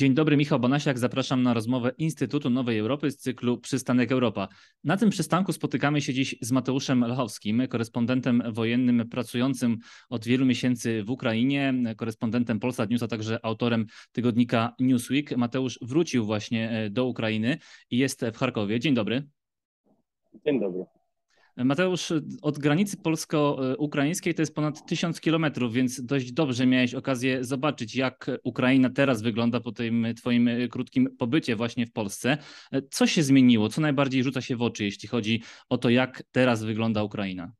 Dzień dobry, Michał Bonasiak. Zapraszam na rozmowę Instytutu Nowej Europy z cyklu Przystanek Europa. Na tym przystanku spotykamy się dziś z Mateuszem Lechowskim, korespondentem wojennym pracującym od wielu miesięcy w Ukrainie, korespondentem Polsat News, a także autorem tygodnika Newsweek. Mateusz wrócił właśnie e, do Ukrainy i jest w Charkowie. Dzień dobry. Dzień dobry. Mateusz, od granicy polsko-ukraińskiej to jest ponad tysiąc kilometrów, więc dość dobrze miałeś okazję zobaczyć, jak Ukraina teraz wygląda po tym twoim krótkim pobycie właśnie w Polsce. Co się zmieniło? Co najbardziej rzuca się w oczy, jeśli chodzi o to, jak teraz wygląda Ukraina?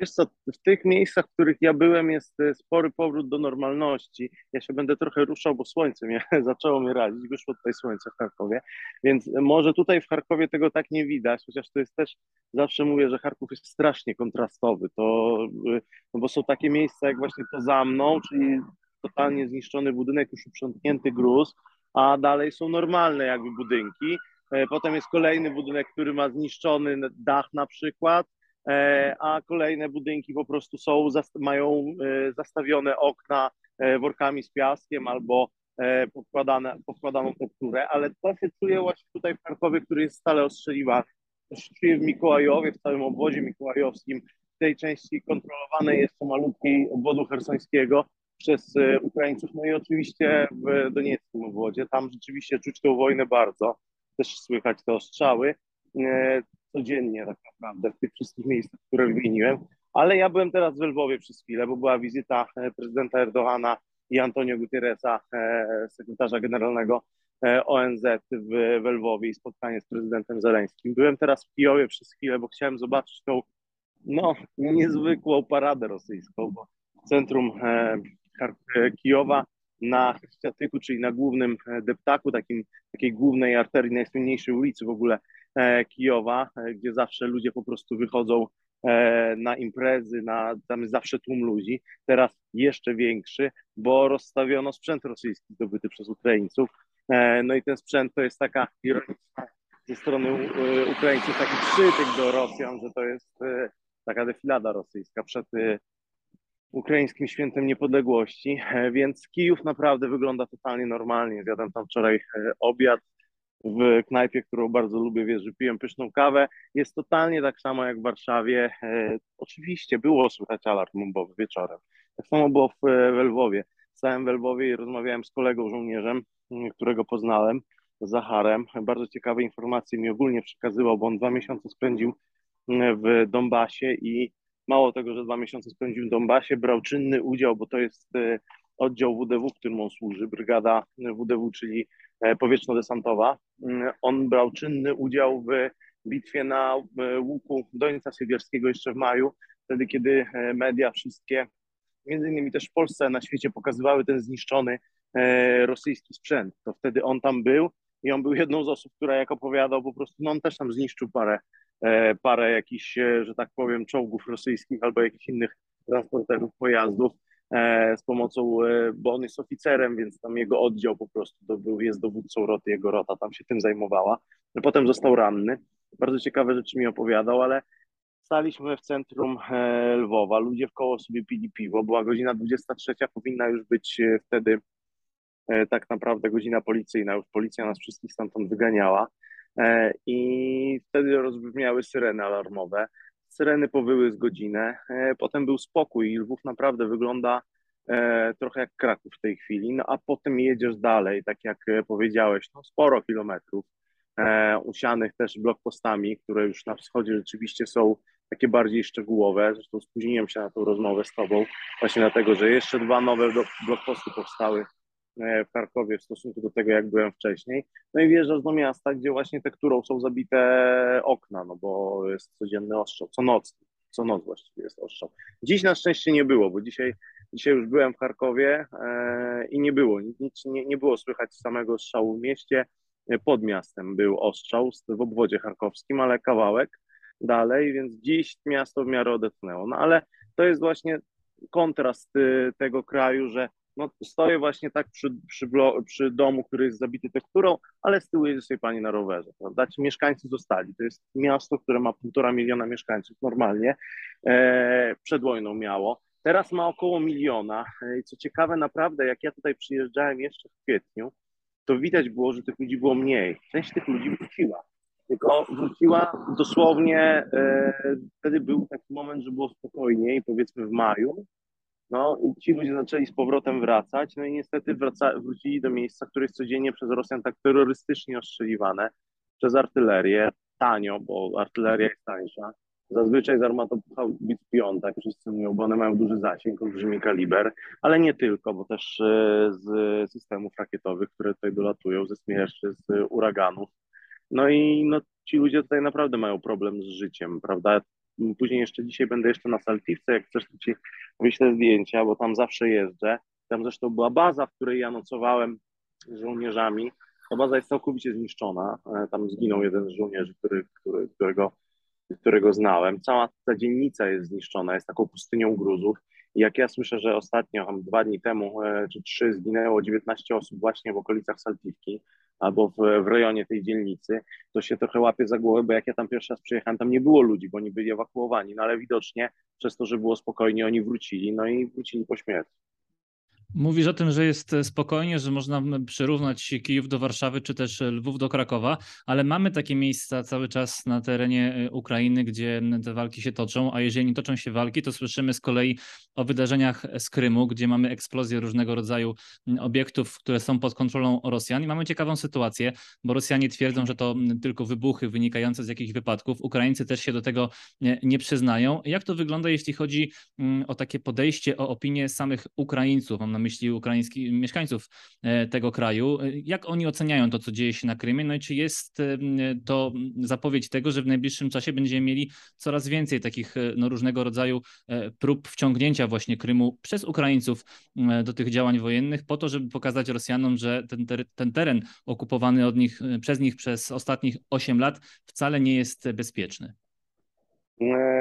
Wiesz co, w tych miejscach, w których ja byłem, jest e, spory powrót do normalności. Ja się będę trochę ruszał, bo słońce mnie zaczęło mnie razić, wyszło tutaj słońce w Charkowie, więc może tutaj w Charkowie tego tak nie widać, chociaż to jest też, zawsze mówię, że Charków jest strasznie kontrastowy, to, e, no bo są takie miejsca jak właśnie to za mną, czyli totalnie zniszczony budynek, już uprzątnięty gruz, a dalej są normalne jakby budynki. E, potem jest kolejny budynek, który ma zniszczony dach na przykład, E, a kolejne budynki po prostu są, mają e, zastawione okna e, workami z piaskiem albo podkładane, podkładaną tekturę, ale to się czuje właśnie tutaj w Charkowie, który jest stale ostrzeliwany. To się czuje w Mikołajowie, w całym obwodzie mikołajowskim, w tej części kontrolowanej jeszcze malutkiej obwodu hersońskiego przez Ukraińców, no i oczywiście w Donieckim obwodzie. Tam rzeczywiście czuć tę wojnę bardzo, też słychać te ostrzały codziennie tak naprawdę w tych wszystkich miejscach, które wymieniłem. Ale ja byłem teraz w Lwowie przez chwilę, bo była wizyta e, prezydenta Erdogana i Antonio Guterresa, e, sekretarza generalnego e, ONZ w, w Lwowie i spotkanie z prezydentem Zeleńskim. Byłem teraz w Kijowie przez chwilę, bo chciałem zobaczyć tą no, niezwykłą paradę rosyjską, bo centrum Kijowa na Chrystiatyku, czyli na głównym deptaku, takim, takiej głównej arterii, najsłynniejszej ulicy w ogóle Kijowa, e, gdzie zawsze ludzie po prostu wychodzą e, na imprezy, na, tam jest zawsze tłum ludzi. Teraz jeszcze większy, bo rozstawiono sprzęt rosyjski zdobyty przez Ukraińców. No i ten sprzęt to jest taka ironiczna ze strony Ukraińców taki przytyk do Rosjan, że to jest taka defilada rosyjska przed ukraińskim świętem niepodległości, więc Kijów naprawdę wygląda totalnie normalnie. Zjadłem tam wczoraj obiad, w knajpie, którą bardzo lubię, wiesz, że piłem pyszną kawę. Jest totalnie tak samo jak w Warszawie. E, oczywiście było słychać alarm bombowy wieczorem. Tak samo było w, w Lwowie. Stałem w Lwowie i rozmawiałem z kolegą żołnierzem, którego poznałem, Zacharem. Bardzo ciekawe informacje mi ogólnie przekazywał, bo on dwa miesiące spędził w Donbasie i mało tego, że dwa miesiące spędził w Donbasie, brał czynny udział, bo to jest e, oddział WDW, którym on służy, brygada WDW, czyli powietrzno-desantowa. Mm, on brał czynny udział w bitwie na łuku Dońca Sybierskiego jeszcze w maju, wtedy kiedy e, media wszystkie, między innymi też w Polsce, na świecie pokazywały ten zniszczony e, rosyjski sprzęt. To wtedy on tam był i on był jedną z osób, która jak opowiadał po prostu, no on też tam zniszczył parę, parę jakichś, że tak powiem, czołgów rosyjskich albo jakichś innych transporterów pojazdów. E, z pomocą, e, bo on jest oficerem, więc tam jego oddział po prostu to był, jest dowódcą roty, jego rota tam się tym zajmowała. Potem został ranny. Bardzo ciekawe rzeczy mi opowiadał, ale staliśmy w centrum e, Lwowa, ludzie w koło sobie pili piwo, była godzina 23, powinna już być wtedy tak naprawdę godzina policyjna, już policja nas wszystkich stamtąd wyganiała i wtedy rozbrzmiały syreny alarmowe. Syreny powyły z godzinę, e, potem był spokój i Lwów naprawdę wygląda e, trochę jak Kraków w tej chwili, no a potem jedziesz dalej, tak jak e, powiedziałeś, no sporo kilometrów, usianych też blokpostami, które już na wschodzie rzeczywiście są takie bardziej szczegółowe. Zresztą spóźniłem się na tą rozmowę z Tobą, właśnie dlatego, że jeszcze dwa nowe blokposty powstały w Charkowie w stosunku do tego, jak byłem wcześniej. No i wjeżdżasz do miasta, gdzie właśnie tekturą są zabite okna, no bo jest codzienny ostrzał, co noc, co noc właściwie jest ostrzał. Dziś na szczęście nie było, bo dzisiaj, dzisiaj już byłem w Charkowie e, i nie było, nic nie, nie było słychać samego ostrzału w mieście. E, pod miastem był ostrzał w obwodzie charkowskim, ale kawałek dalej, więc dziś miasto w miarę odetchnęło. No ale to jest właśnie kontrast y, tego kraju, że no, stoję właśnie tak przy, przy, przy, domu, który jest zabity tekturą, ale z tyłu jedzie sobie pani na rowerze, prawda? Ci mieszkańcy zostali. To jest miasto, które ma półtora miliona mieszkańców normalnie, e, przed wojną miało. Teraz ma około miliona. I co ciekawe, naprawdę, jak ja tutaj przyjeżdżałem jeszcze w kwietniu, to widać było, że tych ludzi było mniej. Część tych ludzi wróciła. Tylko wróciła dosłownie, e, wtedy był taki moment, że było spokojniej, powiedzmy w maju, no ci ludzie zaczęli z powrotem wracać, no i niestety wraca, wrócili do miejsca, które jest codziennie przez Rosjan tak terrorystycznie ostrzeliwane, przez artylerię, tanio, bo artyleria jest tańsza. Zazwyczaj z armatopochałbic piątek, wszyscy mówią, bo one mają duży zasięg, olbrzymi kaliber, ale nie tylko, bo też e, z systemów rakietowych, które tutaj dolatują, ze smierczy, z uraganów. No i no, ci ludzie tutaj naprawdę mają problem z życiem, prawda? Później jeszcze dzisiaj będę jeszcze na Saltiwce, jak chcesz, to ci wyślę zdjęcia, bo tam zawsze jeżdżę. Tam zresztą była baza, w której ja nocowałem z żołnierzami. Ta baza jest całkowicie zniszczona. E, tam zginął jeden z żołnierzy, który, który, którego, którego znałem. Cała ta dzielnica jest zniszczona, jest taką pustynią gruzów. I jak ja słyszę, że ostatnio, dwa dni temu e, czy trzy, zginęło 19 osób właśnie w okolicach Saltiwki, albo w, w rejonie tej dzielnicy, to się trochę łapie za głowę, bo jak ja tam pierwszy raz przyjechałem, tam nie było ludzi, bo oni byli ewakuowani, no ale widocznie przez to, że było spokojnie, oni wrócili, no i wrócili po śmierci. Mówisz o tym, że jest spokojnie, że można przyrównać Kijów do Warszawy, czy też Lwów do Krakowa, ale mamy takie miejsca cały czas na terenie y, Ukrainy, gdzie te walki się toczą, a jeżeli nie toczą się walki, to słyszymy z kolei o wydarzeniach z Krymu, gdzie mamy eksplozję różnego rodzaju obiektów, które są pod kontrolą Rosjan i mamy ciekawą sytuację, bo Rosjanie twierdzą, że to tylko wybuchy wynikające z jakichś wypadków. Ukraińcy też się do tego nie, przyznają. Jak to wygląda, jeśli chodzi o takie podejście, o opinię samych Ukraińców? Mam na myśli ukraińskich mieszkańców e, tego kraju. Jak oni oceniają to, co dzieje się na Krymie? No i czy jest e, to zapowiedź tego, że w najbliższym czasie będziemy mieli coraz więcej takich e, no, różnego rodzaju prób wciągnięcia właśnie Krymu przez Ukraińców do tych działań wojennych, po to, żeby pokazać Rosjanom, że ten, ter ten teren okupowany od nich, przez nich przez ostatnich 8 lat wcale nie jest bezpieczny.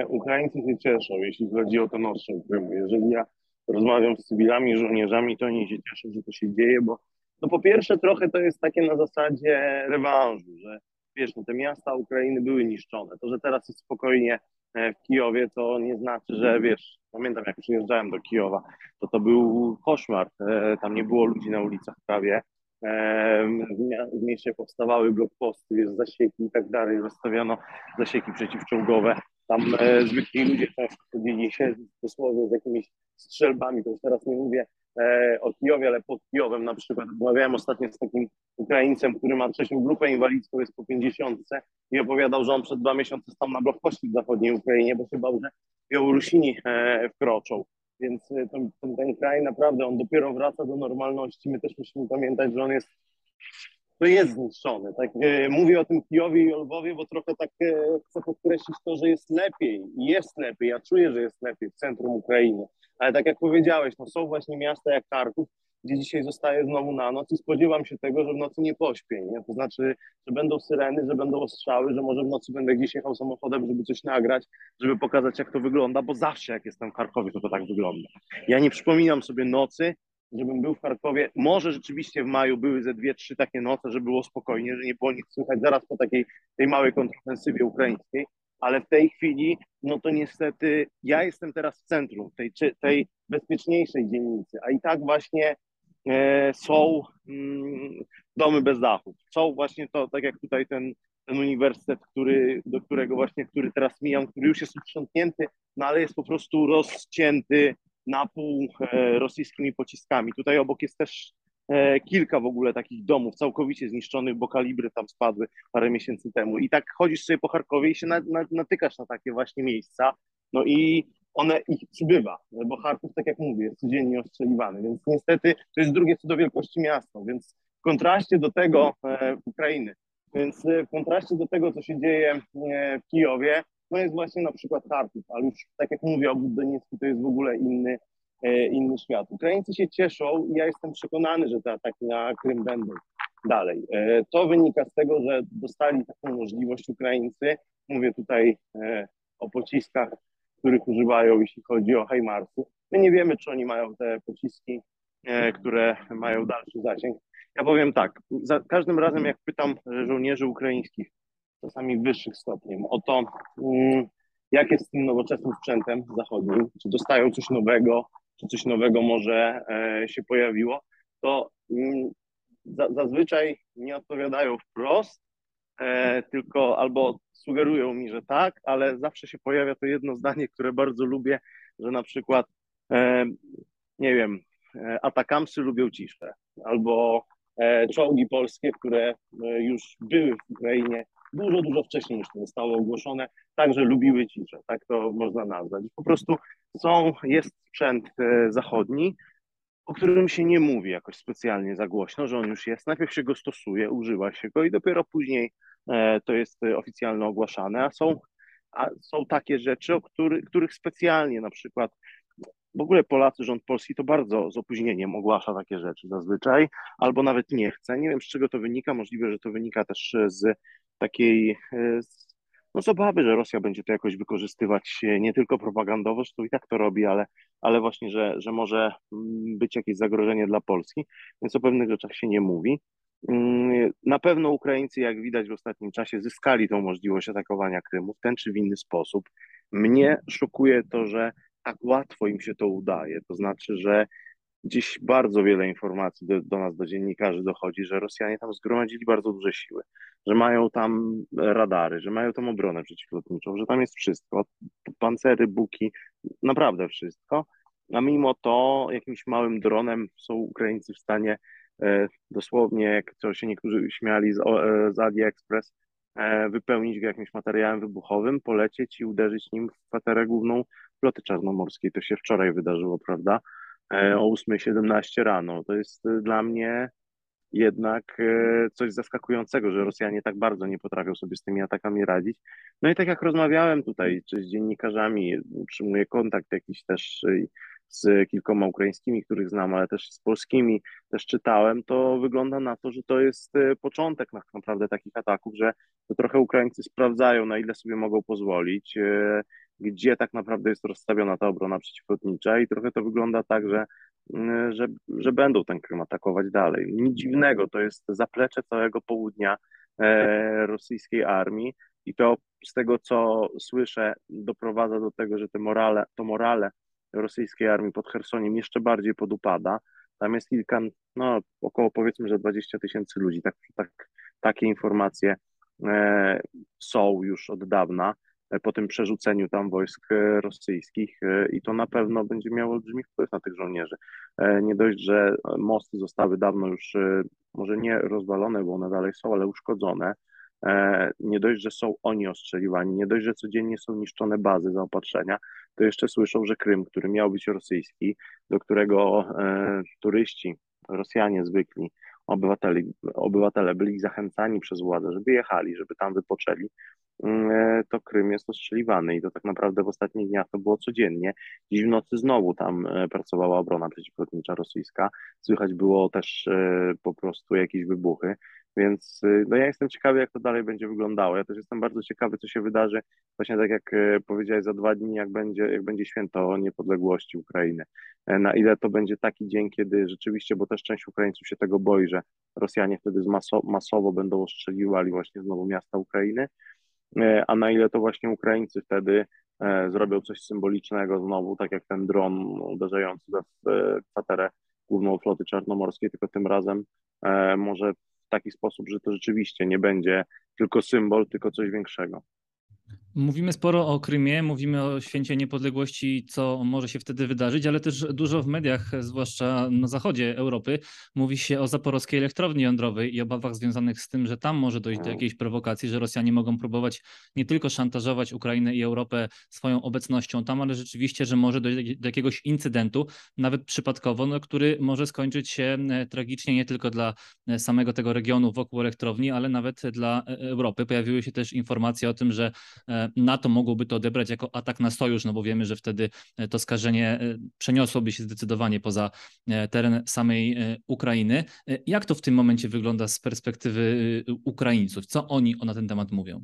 Ukraińcy się cieszą, jeśli chodzi o ten ostrzał Krymu. Jeżeli ja rozmawiam z cywilami, żołnierzami, to oni się cieszą, że to się dzieje, bo no po pierwsze trochę to jest takie na zasadzie rewanżu, że wiesz, no te miasta Ukrainy były niszczone. To, że teraz jest spokojnie e, w Kijowie, to nie znaczy, że wiesz, pamiętam jak przyjeżdżałem do Kijowa, to to był koszmar. E, tam nie było ludzi na ulicach prawie. E, w mieście powstawały blokposty, wiesz, zasieki i tak dalej, rozstawiano zasieki przeciwczołgowe. Tam zwykli ludzie często chodzili się dosłownie z jakimiś strzelbami, to już teraz nie mówię e, o Kijowie, ale pod Kijowem na przykład. Rozmawiałem ostatnio z takim Ukraińcem, który ma trzecią grupę inwalidzką, jest po 50 i opowiadał, że on przed dwa miesiące stał na blokpoście w zachodniej Ukrainie, bo się bał, że Białorusini e, wkroczą. Więc e, ten, ten kraj naprawdę, on dopiero wraca do normalności. My też musimy pamiętać, że on jest to jest zniszczone. Tak, e, mówię o tym Kijowie i o Lwowie, bo trochę tak e, chcę podkreślić to, że jest lepiej. Jest lepiej. Ja czuję, że jest lepiej w centrum Ukrainy. Ale tak jak powiedziałeś, no są właśnie miasta jak Charków, gdzie dzisiaj zostaje znowu na noc i spodziewam się tego, że w nocy nie pośpię. Nie? To znaczy, że będą syreny, że będą ostrzały, że może w nocy będę gdzieś jechał samochodem, żeby coś nagrać, żeby pokazać, jak to wygląda, bo zawsze jak jestem w Charkowie, to to tak wygląda. Ja nie przypominam sobie nocy, żebym był w Charkowie. Może rzeczywiście w maju były ze dwie, trzy takie noce, że było spokojnie, że nie było nic słychać zaraz po takiej tej małej kontrofensywie ukraińskiej, ale w tej chwili, no to niestety ja jestem teraz w centrum tej, tej bezpieczniejszej dzielnicy, a i tak właśnie e, są mm, domy bez dachów. Są właśnie to, tak jak tutaj ten, ten uniwersytet, który, do którego właśnie, który teraz mijam, który już jest uprzątnięty, no ale jest po prostu rozcięty na pół e, rosyjskimi pociskami. Tutaj obok jest też e, kilka w ogóle takich domów całkowicie zniszczonych, bo kalibry tam spadły parę miesięcy temu. I tak chodzisz sobie po Charkowie i się na, na, natykasz na takie właśnie miejsca. No i one ich przybywa, bo Charków, tak jak mówię, jest codziennie ostrzeliwany, więc niestety to jest drugie co do wielkości miasto, więc w kontraście do tego e, Ukrainy, więc w kontraście do tego, co się dzieje w Kijowie, no jest właśnie na przykład Charków, ale już tak jak mówię, obwód Doniecki to jest w ogóle inny, e, inny świat. Ukraińcy się cieszą i ja jestem przekonany, że te ataki na Krym będą dalej. E, to wynika z tego, że dostali taką możliwość Ukraińcy. Mówię tutaj e, o pociskach, których używają, jeśli chodzi o Heimarsy. My nie wiemy, czy oni mają te pociski, które mają dalszy zasięg. Ja powiem tak, za każdym razem jak pytam żołnierzy ukraińskich, czasami wyższych stopni, o to, mm, jak jest z tym nowoczesnym sprzętem zachodnim, czy dostają coś nowego, czy coś nowego może e, się pojawiło, to mm, zazwyczaj nie odpowiadają wprost, e, tylko albo sugerują mi, że tak, ale zawsze się pojawia to jedno zdanie, które bardzo lubię, że na przykład, e, nie wiem, atakamsy lubią ciszę, albo czołgi polskie, które już były w Ukrainie dużo, dużo wcześniej niż to zostało ogłoszone, także lubiły ciszę, tak to można nazwać. Po prostu są, jest sprzęt e, zachodni, o którym się nie mówi jakoś specjalnie za głośno, że on już jest. Najpierw się go stosuje, używa się go i dopiero później e, to jest oficjalnie ogłaszane, a są, a są takie rzeczy, o który, których specjalnie na przykład w ogóle Polacy, rząd polski to bardzo z opóźnieniem ogłasza takie rzeczy zazwyczaj, albo nawet nie chce. Nie wiem, z czego to wynika. Możliwe, że to wynika też z takiej e, no, z obawy, że Rosja będzie to jakoś wykorzystywać nie tylko propagandowo, że to i tak to robi, ale, ale właśnie, że, że może mm, być jakieś zagrożenie dla Polski, więc o pewnych rzeczach się nie mówi. Mm, na pewno Ukraińcy, jak widać w ostatnim czasie, zyskali tą możliwość atakowania Krymu w ten czy w inny sposób. Mnie szokuje to, że tak łatwo im się to udaje. To znaczy, że Dziś bardzo wiele informacji do, do, nas, do dziennikarzy dochodzi, że Rosjanie tam zgromadzili bardzo duże siły, że mają tam radary, że mają tam obronę przeciwlotniczą, że tam jest wszystko, pancery, buki, naprawdę wszystko. A mimo to jakimś małym dronem są Ukraińcy w stanie e, dosłownie, jak to się niektórzy śmiali z, e, z AliExpress, e, wypełnić go jakimś materiałem wybuchowym, polecieć i uderzyć nim w kwaterę główną floty czarnomorskiej. To się wczoraj wydarzyło, prawda? E, o 8.17 rano. To jest e, dla mnie jednak e, coś zaskakującego, że Rosjanie tak bardzo nie potrafią sobie z tymi atakami radzić. No i tak jak rozmawiałem tutaj, czy z dziennikarzami, utrzymuję kontakt jakiś też z kilkoma ukraińskimi, których znam, ale też z polskimi, też czytałem, to wygląda na to, że to jest początek tak naprawdę takich ataków, że to trochę Ukraińcy sprawdzają, na ile sobie mogą pozwolić gdzie tak naprawdę jest rozstawiona ta obrona przeciwlotnicza i trochę to wygląda tak, że, mm, że, że będą ten Krym atakować dalej. Nic dziwnego, to jest zaplecze całego południa e, rosyjskiej armii i to z tego, co słyszę, doprowadza do tego, że te morale, to morale rosyjskiej armii pod Chersoniem jeszcze bardziej podupada. Tam jest kilka, no około powiedzmy, że 20 tysięcy ludzi. Tak, tak, takie informacje e, są już od dawna po tym przerzuceniu tam wojsk e, rosyjskich e, i to na pewno będzie miało olbrzymi wpływ na tych żołnierzy. E, nie dość, że mosty zostały dawno już może nie rozwalone, bo one dalej są, ale uszkodzone. Nie dość, że są oni ostrzeliwani, nie dość, że codziennie są niszczone bazy zaopatrzenia, to jeszcze słyszą, że Krym, który miał być rosyjski, do którego turyści, Rosjanie zwykli, obywatele, obywatele byli zachęcani przez władzę, żeby jechali, żeby tam wypoczęli, mm, e, to Krym jest ostrzeliwany i to tak naprawdę w ostatnich dniach to było codziennie. Dziś w nocy znowu tam e, pracowała obrona przeciwlotnicza rosyjska. Słychać było też e, po prostu jakieś wybuchy. Więc y, no ja jestem ciekawy, jak to dalej będzie wyglądało. Ja też jestem bardzo ciekawy, co się wydarzy, właśnie tak jak y, powiedziałeś, za dwa dni, jak będzie, jak będzie święto niepodległości Ukrainy. E, na ile to będzie taki dzień, kiedy rzeczywiście, bo też część Ukraińców się tego boi, że Rosjanie wtedy maso, masowo będą ostrzeliwali właśnie znowu miasta Ukrainy, e, a na ile to właśnie Ukraińcy wtedy e, zrobią coś symbolicznego znowu, tak jak ten dron uderzający w kwaterę główną floty czarnomorskiej, tylko tym razem może w taki sposób, że to rzeczywiście nie będzie tylko symbol, tylko coś większego. Mówimy sporo o Krymie, mówimy o święcie niepodległości, co może się wtedy wydarzyć, ale też dużo w mediach, zwłaszcza na zachodzie Europy, mówi się o zaporowskiej elektrowni jądrowej i obawach związanych z tym, że tam może dojść do mm. jakiejś prowokacji, że Rosjanie mogą próbować nie tylko szantażować Ukrainę i Europę swoją obecnością tam, ale rzeczywiście, że może dojść do jakiegoś incydentu, nawet przypadkowo, no, który może skończyć się e, tragicznie nie tylko dla e, samego tego regionu wokół elektrowni, ale nawet dla e, Europy. Pojawiły się też informacje o tym, że NATO mogłoby to odebrać jako atak na sojusz, no bo wiemy, że wtedy e, to skażenie e, przeniosłoby się zdecydowanie poza e, teren samej Ukrainy. Jak to w tym momencie wygląda z perspektywy Ukraińców? Co oni na ten temat mówią?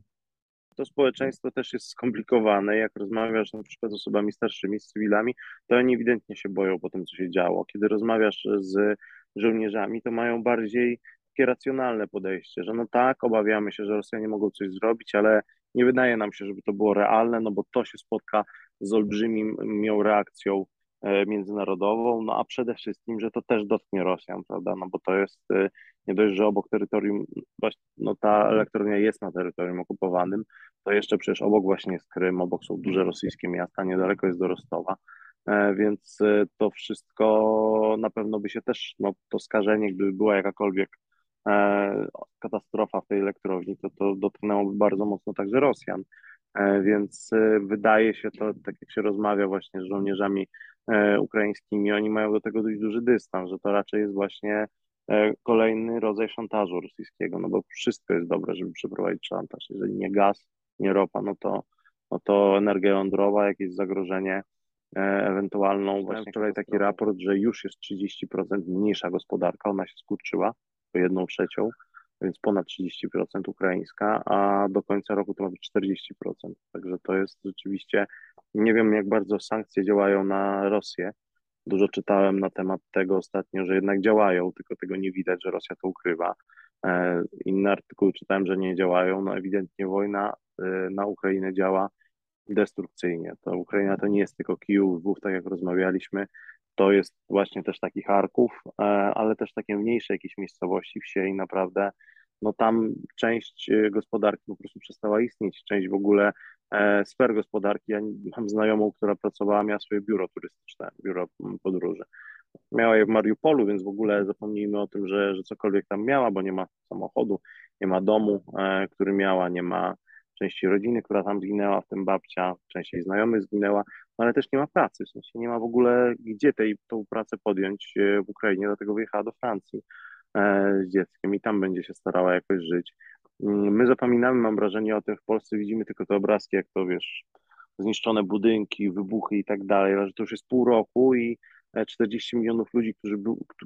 to społeczeństwo też jest skomplikowane. Jak rozmawiasz na przykład z osobami starszymi, z cywilami, to oni ewidentnie się boją po tym, co się działo. Kiedy rozmawiasz z żołnierzami, to mają bardziej takie racjonalne podejście, że no tak, obawiamy się, że Rosjanie mogą coś zrobić, ale nie wydaje nam się, żeby to było realne, no bo to się spotka z olbrzymią reakcją e, międzynarodową, no a przede wszystkim, że to też dotknie Rosjan, prawda, no bo to jest e, nie dość, że obok terytorium, no ta elektrownia jest na terytorium okupowanym, to jeszcze przecież obok właśnie jest Krym, obok są duże rosyjskie miasta, niedaleko jest do Rostowa, e, więc to wszystko na pewno by się też, no to skażenie, gdyby była jakakolwiek katastrofa w tej elektrowni, to to dotknęłoby bardzo mocno także Rosjan. E, więc e, wydaje się to, tak jak się rozmawia właśnie z żołnierzami e, ukraińskimi, oni mają do tego dość duży dystans, że to raczej jest właśnie kolejny rodzaj szantażu rosyjskiego, no bo wszystko jest dobre, żeby przeprowadzić szantaż. Jeżeli nie gaz, nie ropa, no to, no to energia jądrowa, jakieś zagrożenie ewentualną. Właśnie wczoraj taki raport, że już jest 30% mniejsza gospodarka, ona się skurczyła o jedną trzecią więc ponad 30% ukraińska, a do końca roku to ma być 40%. Także to jest rzeczywiście, nie wiem jak bardzo sankcje działają na Rosję. Dużo czytałem na temat tego ostatnio, że jednak działają, tylko tego nie widać, że Rosja to ukrywa. E, inne artykuły czytałem, że nie działają. No ewidentnie wojna e, na Ukrainę działa destrukcyjnie. To Ukraina to nie jest tylko Kijów, Lwów, tak jak rozmawialiśmy, to jest właśnie też taki Charków, e, ale też takie mniejsze jakieś miejscowości, wsie i naprawdę no tam część e, gospodarki po prostu przestała istnieć, część w ogóle e, sfer gospodarki. Ja mam znajomą, która pracowała, miała swoje biuro turystyczne, biuro podróży. Miała je w Mariupolu, więc w ogóle zapomnijmy o tym, że, że cokolwiek tam miała, bo nie ma samochodu, nie ma domu, który miała, nie ma części rodziny, która tam zginęła, w tym babcia, części znajomych zginęła, ale też nie ma pracy, w sensie nie ma w ogóle gdzie tej, tą pracę podjąć e, w Ukrainie, dlatego wyjechała do Francji e, z dzieckiem i tam będzie się starała jakoś żyć. Mm, my zapominamy, mam wrażenie o tym, w Polsce widzimy tylko te obrazki, jak to wiesz, zniszczone budynki, wybuchy i tak dalej, ale że to już jest pół roku i 40 e, milionów ludzi, którzy,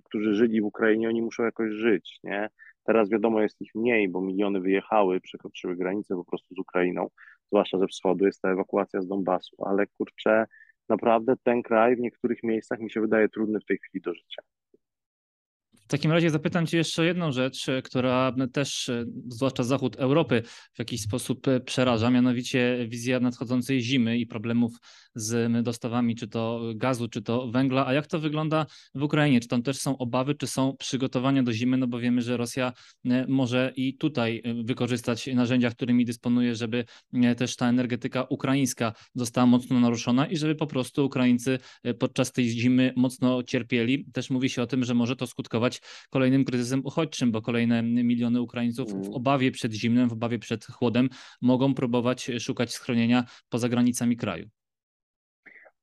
którzy żyli w Ukrainie, oni muszą jakoś żyć, nie? Teraz wiadomo jest ich mniej, bo miliony wyjechały, przekroczyły granicę po prostu z Ukrainą, zwłaszcza ze wschodu, jest ta ewakuacja z Donbasu, ale kurczę, naprawdę ten kraj w niektórych miejscach mi się wydaje trudny w tej chwili do życia. W takim razie zapytam Cię jeszcze jedną rzecz, która też, zwłaszcza zachód Europy, w jakiś sposób przeraża, mianowicie wizja nadchodzącej zimy i problemów z dostawami, czy to gazu, czy to węgla. A jak to wygląda w Ukrainie? Czy tam też są obawy, czy są przygotowania do zimy? No bo wiemy, że Rosja e, może i tutaj e, wykorzystać narzędzia, którymi dysponuje, żeby e, też ta energetyka ukraińska została mocno naruszona i żeby po prostu Ukraińcy podczas tej zimy mocno cierpieli. Też mówi się o tym, że może to skutkować kolejnym kryzysem uchodźczym, bo kolejne miliony Ukraińców w mm. obawie przed zimnem, w obawie przed chłodem mogą próbować szukać schronienia poza granicami kraju.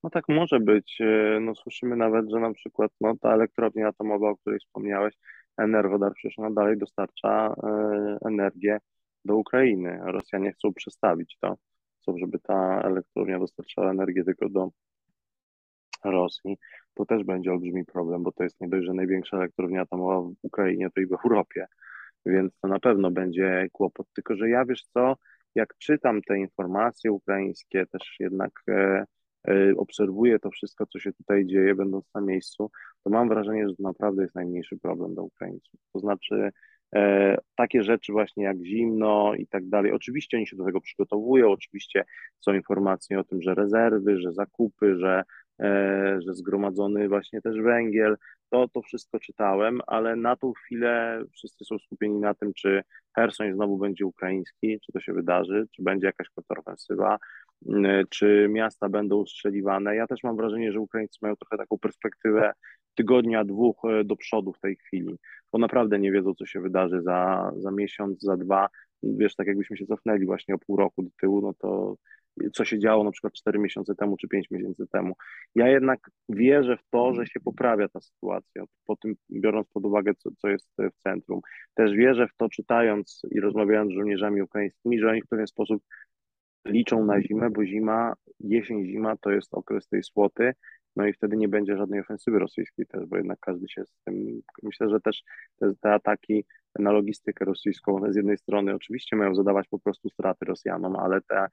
No tak może być. E, no słyszymy nawet, że na przykład no, ta elektrownia atomowa, o której wspomniałeś, Energodar przecież ona dalej dostarcza e, energię do Ukrainy. Rosjanie chcą przestawić to. Chcą, żeby ta elektrownia dostarczała energię tylko do Rosji. To też będzie olbrzymi problem, bo to jest nie dość, że największa elektrownia atomowa w Ukrainie, to i w Europie. Więc to na pewno będzie kłopot. Tylko, że ja wiesz co, jak czytam te informacje ukraińskie, też jednak e, E, obserwuję to wszystko, co się tutaj dzieje, będąc na miejscu, to mam wrażenie, że to naprawdę jest najmniejszy problem dla Ukraińców. To znaczy, e, takie rzeczy właśnie jak zimno i tak dalej. Oczywiście oni się do tego przygotowują, oczywiście są informacje o tym, że rezerwy, że zakupy, że, że zgromadzony właśnie też węgiel. To, to wszystko czytałem, ale na tą chwilę wszyscy są skupieni na tym, czy Hersoń znowu będzie ukraiński, czy to się wydarzy, czy będzie jakaś kontrofensywa, E, czy miasta będą ustrzeliwane. Ja też mam wrażenie, że Ukraińcy mają trochę taką perspektywę tygodnia, dwóch e, do przodu w tej chwili, bo naprawdę nie wiedzą, co się wydarzy za, za miesiąc, za dwa. Wiesz, tak jakbyśmy się cofnęli właśnie o pół roku do tyłu, no to co się działo na przykład cztery miesiące temu czy pięć miesięcy temu. Ja jednak wierzę w to, że się poprawia ta sytuacja, po tym biorąc pod uwagę, co, co jest w centrum. Też wierzę w to, czytając i rozmawiając z żołnierzami ukraińskimi, że oni w pewien sposób liczą na zimę, bo zima, jesień, zima to jest okres tej słoty, no i wtedy nie będzie żadnej ofensywy rosyjskiej też, bo jednak każdy się z tym, myślę, że też te, te ataki na logistykę rosyjską z jednej strony oczywiście mają zadawać po prostu straty Rosjanom, ale te,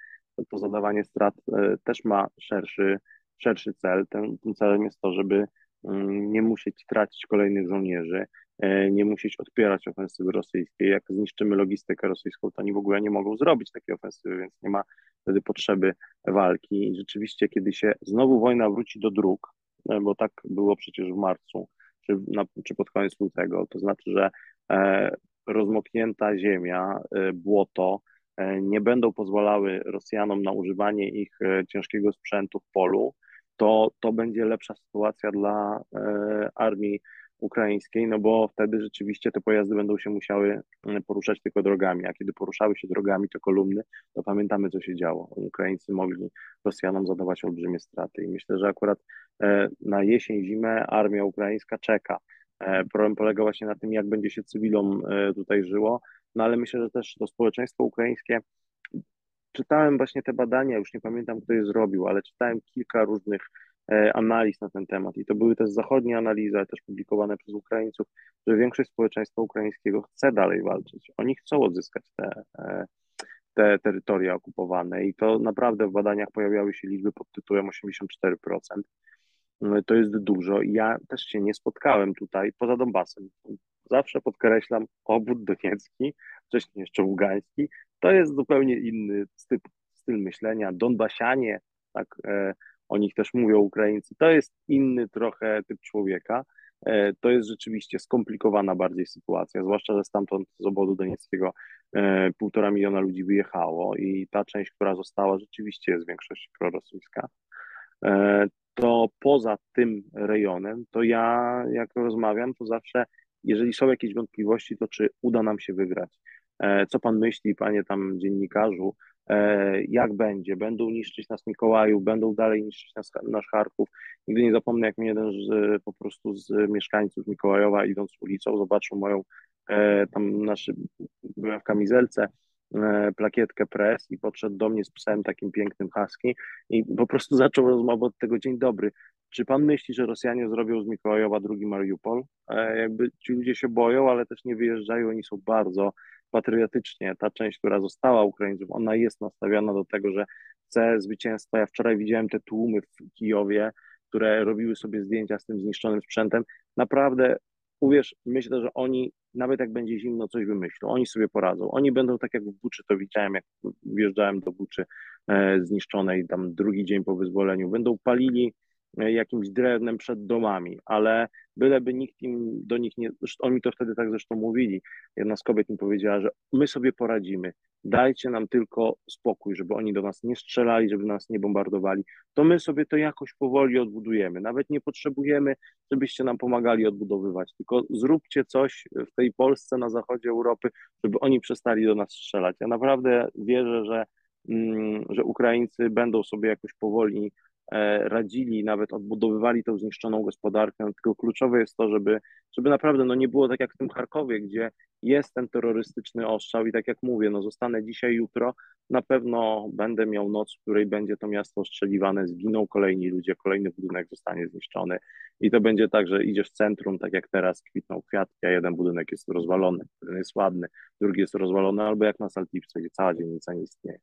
to zadawanie strat e, też ma szerszy, szerszy cel. Tym, tym celem jest to, żeby mm, nie musieć tracić kolejnych żołnierzy, e, nie musieć odpierać ofensywy rosyjskiej. Jak zniszczymy logistykę rosyjską, to oni w ogóle nie mogą zrobić takiej ofensywy, więc nie ma wtedy potrzeby walki. I rzeczywiście, kiedy się znowu wojna wróci do dróg, e, bo tak było przecież w marcu, czy, na, czy pod koniec lutego, to znaczy, że e, rozmoknięta ziemia, e, błoto nie będą pozwalały Rosjanom na używanie ich e, ciężkiego sprzętu w polu, to, to będzie lepsza sytuacja dla armii ukraińskiej, no bo wtedy rzeczywiście te pojazdy będą się musiały poruszać tylko drogami, a kiedy poruszały się drogami, to kolumny, to pamiętamy, co się działo. Ukraińcy mogli Rosjanom zadawać olbrzymie straty i myślę, że akurat na jesień, zimę armia ukraińska czeka E, problem polega właśnie na tym, jak będzie się cywilom e, tutaj żyło, no ale myślę, że też to społeczeństwo ukraińskie, czytałem właśnie te badania, już nie pamiętam, kto je zrobił, ale czytałem kilka różnych e, analiz na ten temat i to były też zachodnie analizy, ale też publikowane przez Ukraińców, że większość społeczeństwa ukraińskiego chce dalej walczyć. Oni chcą odzyskać te, te terytoria okupowane i to naprawdę w badaniach pojawiały się liczby pod tytułem 84%. No to jest dużo. Ja też się nie spotkałem tutaj poza Donbasem. Zawsze podkreślam obwód doniecki, wcześniej jeszcze ługański. To jest zupełnie inny styl, styl myślenia. Donbasianie, tak e, o nich też mówią Ukraińcy, to jest inny trochę typ człowieka. E, to jest rzeczywiście skomplikowana bardziej sytuacja, zwłaszcza, że stamtąd z obodu donieckiego e, półtora miliona ludzi wyjechało i ta część, która została, rzeczywiście jest w większości prorosyjska. E, to poza tym rejonem, to ja jak rozmawiam, to zawsze, jeżeli są jakieś wątpliwości, to czy uda nam się wygrać. E, co pan myśli, panie tam dziennikarzu, e, jak będzie? Będą niszczyć nas Mikołaju, będą dalej niszczyć nas, nasz Charków. Nigdy nie zapomnę, jak mi jeden z, po prostu z mieszkańców Mikołajowa idąc ulicą zobaczył moją, e, tam naszy, byłem w kamizelce, plakietkę press i podszedł do mnie z psem takim pięknym husky i po prostu zaczął rozmowę od tego dzień dobry. Czy pan myśli, że Rosjanie zrobią z Mikołajowa drugi Mariupol? E, jakby ci ludzie się boją, ale też nie wyjeżdżają, oni są bardzo patriotycznie. Ta część, która została Ukraińców, ona jest nastawiona do tego, że chce zwycięstwa. Ja wczoraj widziałem te tłumy w Kijowie, które robiły sobie zdjęcia z tym zniszczonym sprzętem. Naprawdę uwierz, myślę, że oni, nawet jak będzie zimno, coś wymyślą. Oni sobie poradzą. Oni będą tak jak w Buczy, to widziałem, jak wjeżdżałem do Buczy e, zniszczonej, tam drugi dzień po wyzwoleniu. Będą palili jakimś drewnem przed domami, ale byleby nikt im do nich nie, oni to wtedy tak zresztą mówili, jedna z kobiet mi powiedziała, że my sobie poradzimy, dajcie nam tylko spokój, żeby oni do nas nie strzelali, żeby nas nie bombardowali, to my sobie to jakoś powoli odbudujemy, nawet nie potrzebujemy, żebyście nam pomagali odbudowywać, tylko zróbcie coś w tej Polsce, na zachodzie Europy, żeby oni przestali do nas strzelać. Ja naprawdę wierzę, że, mm, że Ukraińcy będą sobie jakoś powoli E, radzili, nawet odbudowywali tą zniszczoną gospodarkę, tylko kluczowe jest to, żeby, żeby naprawdę no nie było tak jak w tym Charkowie, gdzie jest ten terrorystyczny ostrzał i tak jak mówię, no zostanę dzisiaj, jutro, na pewno będę miał noc, w której będzie to miasto ostrzeliwane, zginą kolejni ludzie, kolejny budynek zostanie zniszczony i to będzie tak, że idziesz w centrum, tak jak teraz kwitną kwiatki, a jeden budynek jest rozwalony, jeden jest ładny, drugi jest rozwalony, albo jak na Saltipce, gdzie cała dzielnica nie istnieje.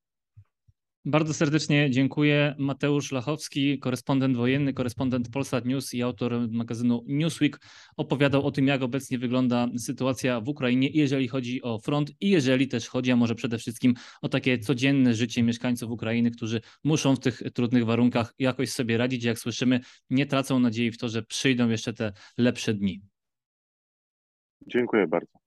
Bardzo serdecznie dziękuję. Mateusz Lachowski, korespondent wojenny, korespondent Polsat News i autor magazynu Newsweek, opowiadał o tym, jak obecnie wygląda sytuacja w Ukrainie, jeżeli chodzi o front i jeżeli też chodzi, a może przede wszystkim o takie codzienne życie mieszkańców Ukrainy, którzy muszą w tych trudnych warunkach jakoś sobie radzić. Jak słyszymy, nie tracą nadziei w to, że przyjdą jeszcze te lepsze dni. Dziękuję bardzo.